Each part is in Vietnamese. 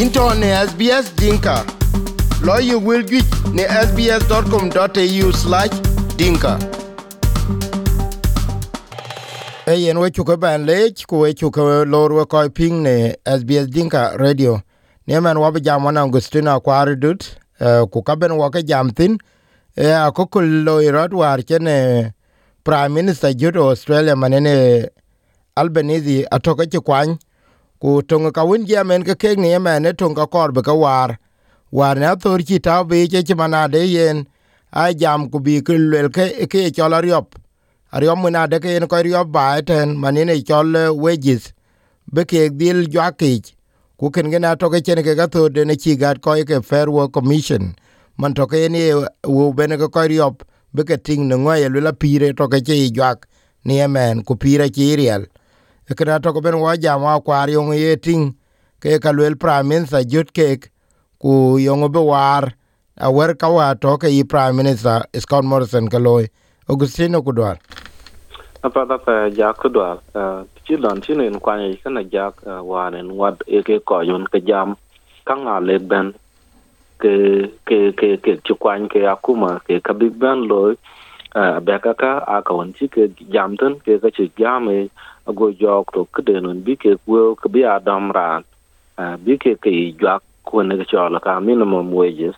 into ne SBS Dinka. Lawyer will get ne sbs.com.au slash dinka. Hey, yen we chuko ban lech ku we chuko lor we or ping ne SBS Dinka Radio Neman wabi wa jam wana Angustina kwari dut uh, ku kaben wa ke jam thin. e a ko lawyer at irot war chene Prime Minister judo Australia manene Albanese atoka ci kwany ku tong ka win jamen ke ke ni yemen ne tong ka kor be ka war war na thor chi ta be che che manade yen a jam ku bi ke le ke ke chola ryop ariom na de ke ko ryop ba ten manine cho le wages be ke dil ja ke ku ken gena to ke chen ke ga thor de ne chi ga ko ke fair work commission man to ke ni wo be ne ko ryop be ke ting ne ngoye la pire to ke chi ja ni yemen ku pire chi riel kena to ben wa jam wa kwar yong ye ting. Ke ka lwel prime minister jut kek ku yong be war. A wer ka wa to ke prime minister Scott Morrison ka loy. Augustino kudwar apa da pa ja kudwar ti lon ti nen kwa ni kana ja wa nen wat e ke ko yon ke jam. Ka nga le ben. Ke ke ke ke ti kwan ke akuma ke ka big ben loy a ka won ti ke jam ten ke ka ti jam e go jok to kede non bi ke wo ke bi adam ran bi ke ke jak ko ne ke chola ka minimum wages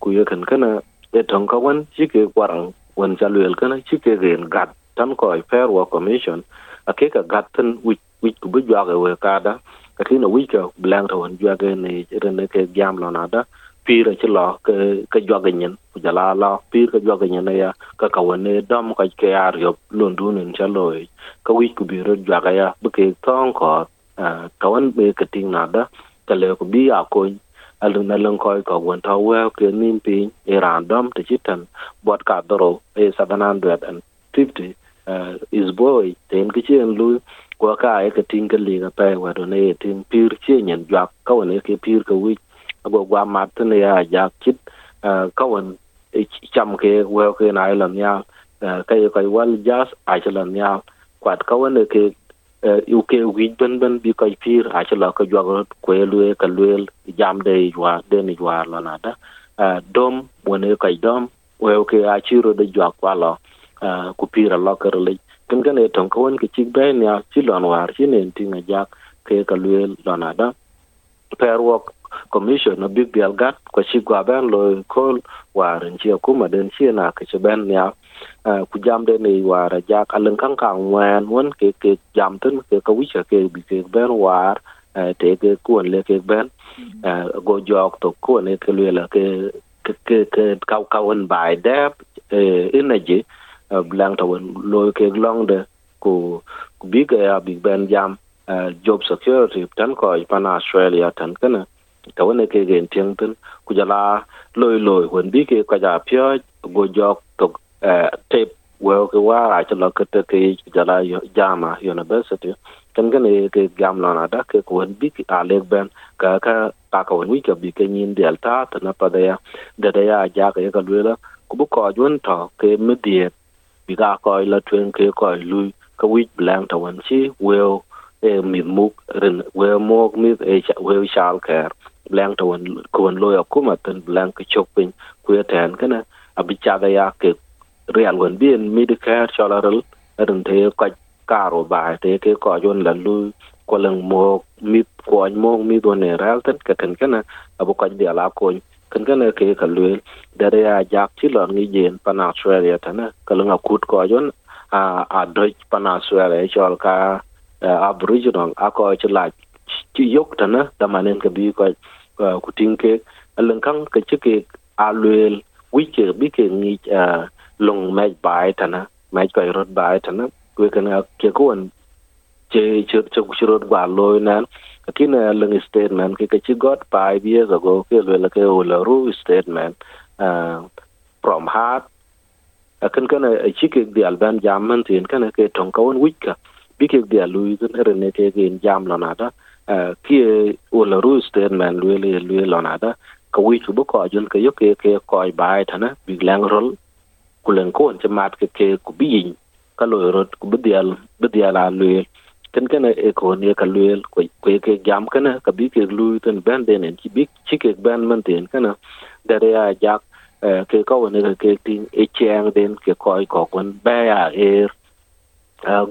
ku ye kan kana e ton ka wan chi ke kwarang wan cha lwel kana chi ke gen gat tan ko fair work commission a ke ka gat tan wi wi ku bi jak e we ka da ka ti no wi ka blang to wan jak ne ne ke jam lo na da pir ci lo ke ke joge nyen. Ku jala la pir ke joge nyen ya ka ka wone dom ka ke ar yo londu nen chalo ka wi ku bi ro joge ya bu ke ton ko ka won be ke ting na da ka le ku bi a ko alu na lon ko ko won ta we ke nim pi e random te ci tan bot ka doro e 750 uh, is boy ten ke chen lu ko ka e ke ting ke li ga pe wa do ne e tin pir che nyen joga ka wone ke pir ka wi go gwa mat ne ya ja kit ka won cham ke we ke na la cái ka ye kai wal jas a quạt nya kwat ka won ke yu ke wi ben ben bi kai pir a chla ka jwa ko lu ka lu jam de jwa de ni jwa la na da dom won kai dom we ke a chiro de jwa kwa lo ku pira lo ka le ken ken e ton ka won ke chik be nya chi lon war chi ne tinga jak ke ka lu la na da fair commission na big bial gat ko ci gwa ben lo kol warin ci kuma den ci na ka ci ben ya. Ku jam de ni wara ja kalin kan kan wen won ke ke jam tin ke ka wi ke bi ke ben war te ke ku le ke ben. Go jok to ku ne ke le la ke ke ke ka ka won bai de energy blang to won lo ke long de ku bi ke ya big ben jam job security tan ko pan australia tan kana kawa ne ke gen tiang tin ku jala loi loi won bi ke ka ja pyo go jok to tape we ke wa a cha ke te ke jala jama university. Kan gan ke gam la na da ke ko won bi a le ben ka ka ka ka won wi ke bi ke nyin delta ta na pa da ya da da ya ja ke ka lu ku bu ko jun to ke mi die bi ga ko la twen ke ko lu ka wi blang ta won chi we e mi muk ren we mo mi e we shal care blank to won ko won loya kuma tan blank chok pin ku ten kana abicha da ya ke real won bien medicare chalaral ren te ka karo ba te ke ko jon la lu ko lang mo mi ko mo mi do ne ral tan ka tan kana abu ka dia la ko kan kana ke ka lu da ya jak ti lo ni jen pan australia tan ka lang akut ko jon a a doj pan australia chal ka aboriginal ako ci chla ci yok tana damanen ka bi ko ku tinke alan kan ka ci ke aluel wike bi ke ni long mai bai tana mai ko rot bai tana ku kana ke ko an che che che ku rot ba loy nan kina lang statement ke ka ci got 5 years ago ke le ke ola ru statement from heart. Akan kana ci ke di alban jamman tin kana ke ton kawon wika bi dia luizin alu te gen jam lanada eh, ki ola ru ten man luele lue nada ka wi chu bu ko jun ka yo ke ke ko bai thana big lang rol kulen ko on mat ke ke ku bi yin. Ka lo rot ku bu dial bu dial a lue ken ken e ko ne ka lue ko ko ke jam kana ka bi ke lu ten ben den en. Ki bi chi ke ben man ten kana dare ya jak eh, ke ko ne ke tin e chang den, ke ko ko kon ba ya er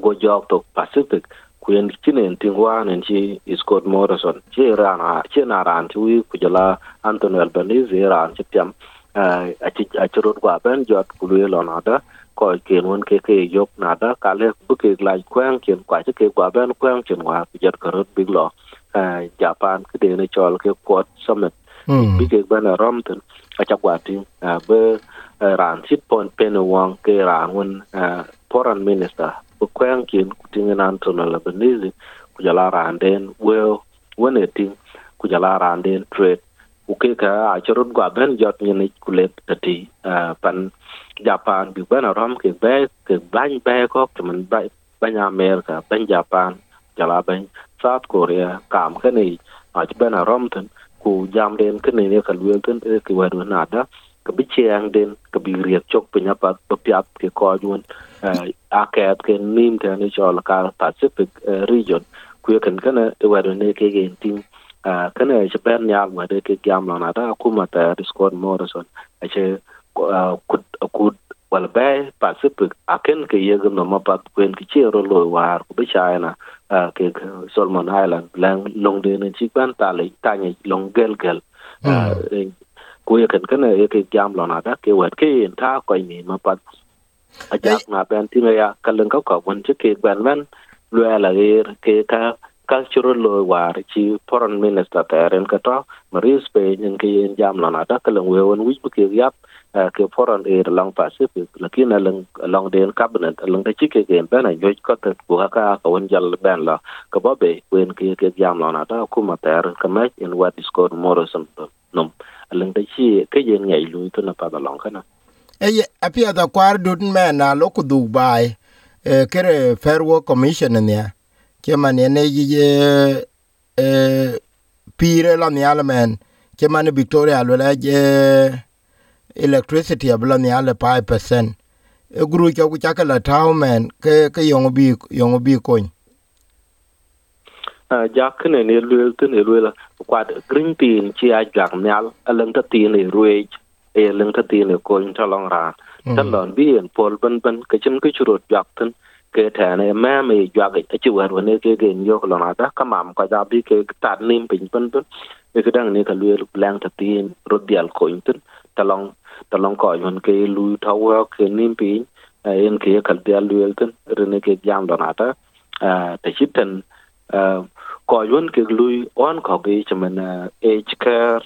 go jok to pacific kuen chinen tingwa nen chi Scott Morrison. Chi rana chi na ran chi ku jala Anthony Albanese ran chi tiam a chi a chi rot kwa ben jot ku le lo na da ko ken won ke ke yok na da ka le bu ke la kwang ken kwa chi ke kwa ben kwang chen wa ku jet ka rot big lo Japan ke de ne chol ke Quad Summit bi ke ben rom ten a cha kwa tin be ran chit pon pen wang ke ran won foreign minister ku kwang kin ku tinga nan to na Lebanese ku jala randen well when it ting ku jala randen trade ku ke ka a churut gwa ben jot ni ni ku le tati pan Japan bi ben rom ke be ke ban be ko ke man ba ban America ban Japan jala ban South Korea kam ke ni a ben rom ten ku jam den ke ni ne ka luel ten ke wa na da ka bi chiang den ka bi riek chok pinya pa pa piat ke ko jun a ket ke nim te ni chol ka pacific region. Ku ken kana e wa ne ke gen tim kana je ben ya wa de ke gyam la na da ku ma ta Scott Morrison. A che ku ku wal bay pacific a ken ke ye no ma pat kwen ki che ro lo war ku bi china ke Solomon Island lang long de ne chi ban ta le ta ni long gel gel ku ye kan kana ye ke jam lo na da ke wat ke en ta ko ni ma pat. A jak na ben ti ya kalen ka ko won che ke ben ben lo la er ke ka cultural lo war chi foreign minister ta ren ka to maris pe nyen ke en jam lo na da kalen we won wi ke yap ke foreign air long pacific lakin alang along den cabinet alang da chi ke gen ben a yoj ko ta ku ka ka won jal ben la ka ba be wen ke ke jam lo na da ku ma ta ren ka ma in what is called morrison nom chi ke ngai lu to na pa da long kana da kwar dut me na lo ku du bai e kere fair work commission ne ke man ne e pire la ni almen ke man victoria lo la je electricity abla ni ale 5% e guru ke ku ke ke bi bi kon jak ne ne luel te ne luel kwat green tin chi a jak nyal alang ta tin ne ruej e leng ta tin ne ko ta long ran ta lon bi en pol ban ban ke chen ke churot jak ten ke ta ne ma me jak e chi war ne ke gen yo ko na da ka mam ka da bi ke ta nim pin ban ban e ke dang ne ka luel lang ta tin ro dial ko ten ta long ta long ko yon ke lu ta wa ke nim pin en ke ka dial luel ten re ne ke jam do na ta ta chiten ko yon ke lui on ko mình chaman eh, age care.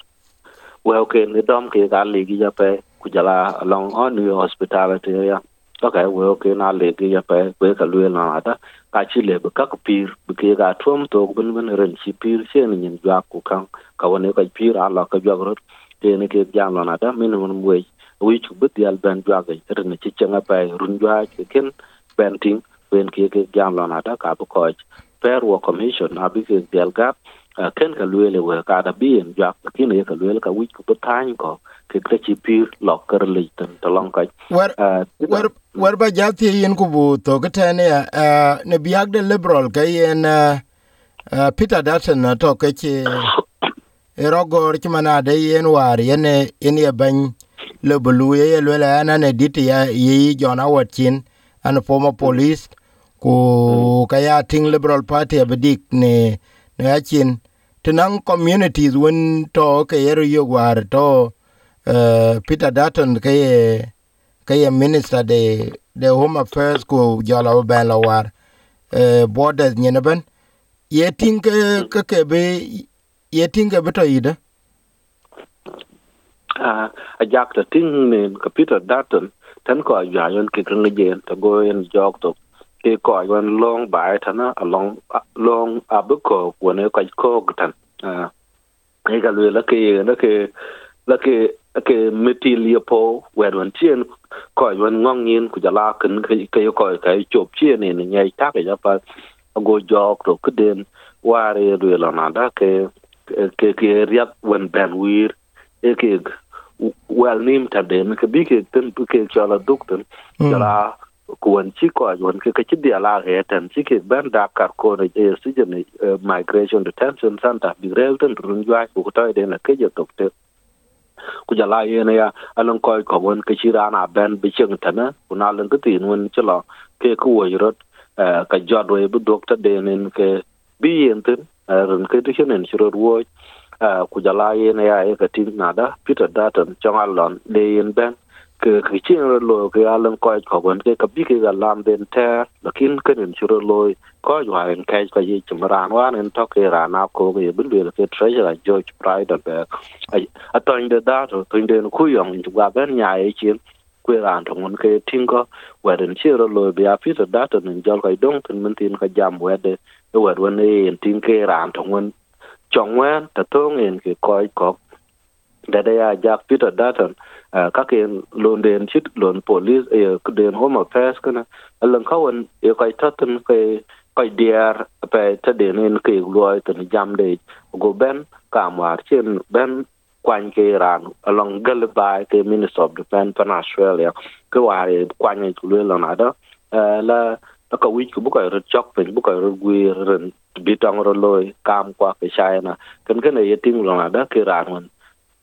Well, ke ni dom ke ga le gi ja pe, ku jala long on new hospitality ya. Okay, well, ke na le gi ja pe, ku ka lui na ta. Ka chi le ka ku pir, bu ke ga tom to bun bun ren chi pir che ni nyin ja ku kan ka woni e ka pir ala ka ja ro ke ni ke jam na ta, min mun we wi chu bu dial ben ja ga ren chi chenga pe, run ja ke ken, ben ting. Wen ke ke jam na ta, ka bu ko fair work commission abi ke del gap ken ka luele we ka da bien ja kin ye ka luele ka wich ko tan ko ke ke chi pir lo ker le tan to long ka wer wer wer ba jati yin ku bu to ke tane ne ne biag de liberal ke yen peter dutton na to ke chi erogor chi mana de yen war yen yen ye ban le bulu ye luele ana ne dit ya yi jona watin an former police ku kaya ting liberal party abedik ne ne achin. Tenang communities wen to ke yeru yo war to uh, Peter Dutton ke ke minister de de home affairs ku jala ben war uh, borders nyeneben ye ting ke ke ke be ye ting ke beto ida a jak ting ne Peter Dutton tan ko ajayon ke kan jen to go en jok to ke ko yon long bai thana along long abuko wona ko ko tan a e ga le la ke la ke la ke ke meti liapo wer wan tien ko yon ngong yin ku jala kan ke ke ko ka chop chien ne nyai ta ke ja pa go jok to ke den ware le la na da ke ke ke riat wen ben wir e ke wel nim ta den ke bi ke ten ke chala dukten jala kuwan ci ko wan ke ke dia ala he tan ci ke ben da kar ko ne e si ne migration detention center bi rel tan run jwa ku to de na ke je tok te ku ja la ye ne ya alan ko ko won ke ci rana ben bi cheng tan ku na lan ke tin won ci lo ke ku wo rot ka jod we bu doctor de nen ke bi yen tin run ke ti chen ci ro wo ku ja la ye ne ya e ka tin na da peter datan chong alon de yen ben ke ke ro lo ke alan ko ko gon ke ka ke ga lam den te lakin ke nin churo lo ko ju ha en kai ka yi chim wa nen to ke ra na ko bin ke treasure george pride of a to inde da to to inde ku yong ju ga ben nya e chin ku ran to ngon ke tin ko wa den chiro lo bi a pi to da to nin jol ka dong tin min tin ka jam we de e wen en tin ke ran to ngon chong wen ta to ngen ke ko ko da da ya jak peter dutton các cái lon den chit lon police ờ den home affairs kana. Alan kawan e kai ờ cái kai thân cái diar về ta den nên ke lùi tan jam de. Go ben cảm war trên ben kwan ke ran along gal bai ke minister of defense pan australia. Ke war kwan cái lu lần ada la nó ka wí ku bức cái rất chọc về bức cái rất quý rất bị trong rồi lôi cam qua cái sai na cái cái này tiếng lần ran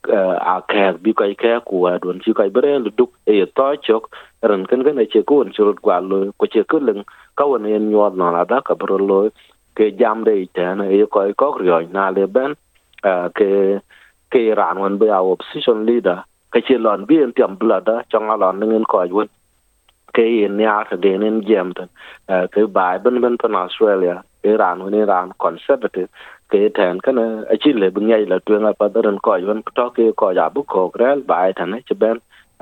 a kɛɛr bi kai kɛɛ ku a duon ci kɔc bi rɛɛl duk e to chok ran kën kën che ku wen curut gwa loi ku che ku leŋ ka won yen nyor na la da ka bro lo ke jam de te na e kɔc ko ryo na le bɛn ke ke ran won bi a opposition leader ka che lon bi en tiam bla da chong a lon ngin ko wen ke in niar te den en jem ten ke bai ben ben pan australia ke ran wen ran conservative ke ten kana achi le bungai la tuen pa daran ko yon to ke ko ya bu ko rel bai tan ne ben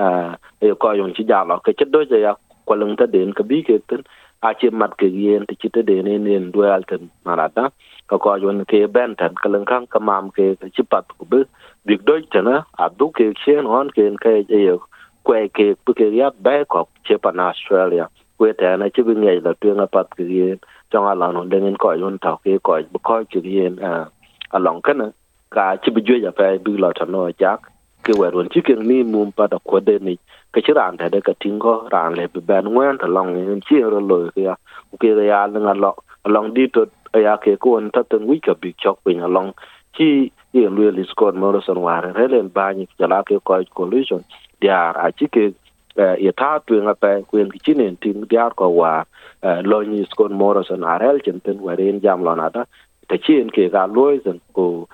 a e ko yon chi ja lo ke che do ya ko lung ta den ka bi ke ten a chi mat ke yen ti chi te den ne nen dual ten marata ka ko yon ke ben tan ka lung kan ka mam ke chi pat ku bu big do tan a du ke chen on ke ke e kwe ke bu ke ya ba ko che pan australia. Kwe ta na chi bungai la tuen pat ke yen trong ala no dengan ko yun ta ke ko bu ko ki yen a along kana ka ci bi ya pa bi la ta no jak, ke wer ron ci ke ni mum pa da ko de ni. Ke ci ran ta de ka tingo ran le bi ban ngwen ta long ni chi ro lo ke ya. Ke ya na lo along di to ya ke ko on ta ten wi ka bi chok pin along chi, ye lu li scott morrison re relen ba ni, ja la ke ko collision dia a ci ke ye ta tu nga pa kwen ki chinen tin diar ko wa lo ni skon morrison arel chen ten waren jam lo na da. Ta chen ke ga loy zen ko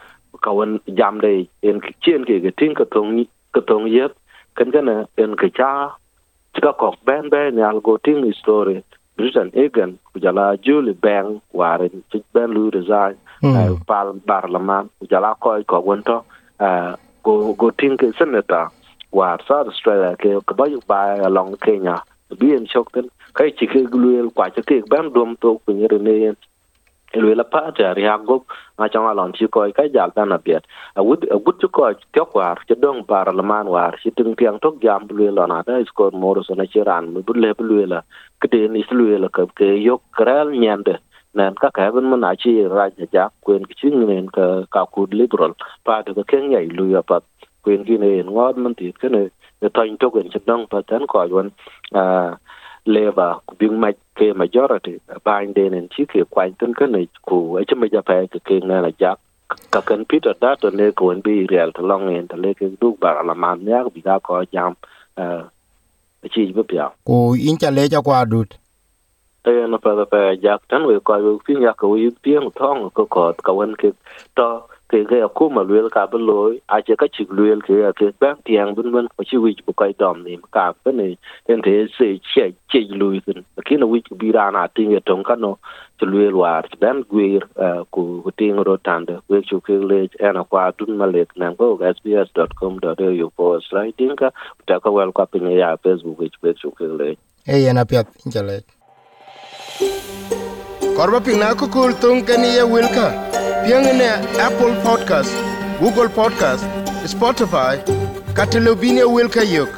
ka wan jam de en ki chen ke ke tin ka tong ka tong yet. Kan kana en ke cha ka kok ben ben ya go tin story Britain Egan kujala Julie Bang waren chik ben lu resign pal barlaman kujala ko ko wonto go go tin ke senator war sa Australia ke ka ba yu ba along Kenya bi en chok ten kai chi ke gluel kwa cha ke ban dom to ku ni ne lwe la pa ta ri hagop ma chang alon chi ko kai jal na biet a wud a wud ko tyo kwar che dong par la man war chi ting tiang tok jam lwe la na da skor mor so na chi ran mu bu le bu lwe la ke de ni lwe la ka ke yok kral nyande nan ka ka ben mana chi ra ja kwen ki ching nen ka ka kud liberal. Pa de ka ken yai lu ya pa kwen ki ne ngod man ti ke ne ne tan to ken che dong pa tan ko yon a leva ku bing ma ke majority bain de nen chi ke kwan tan ke ne ku a che ma ja pa ke ke na na ja ka kan peter da to ne ko en bi real to long en to le ke du ba la man ya bi ga ko jam a chi bi pya ku in cha ja kwa dut te na pa pa jak tan we ko we pin ya ko wi pieng thong ka wen ke to ke ke ko ma lwel ka ba loy a che ka chi lwel ke ke ba tiang bun bun ko chi wi bu kai dom ni ka pa ni en te se che che lui tin ki na wi bi ra na ti ye tong ka no che lwel war ben gwir ku ku ti ngro tan de we chu ke le en kwa dun ma le na go sbs.com.au for sliding ka ta ka wel ka pin ya facebook we chu ke le e yana pya in ja le korba pina ko kul tung kani ye wilka? Piang ne apple podcast google podcast spotify katelobine wilka yok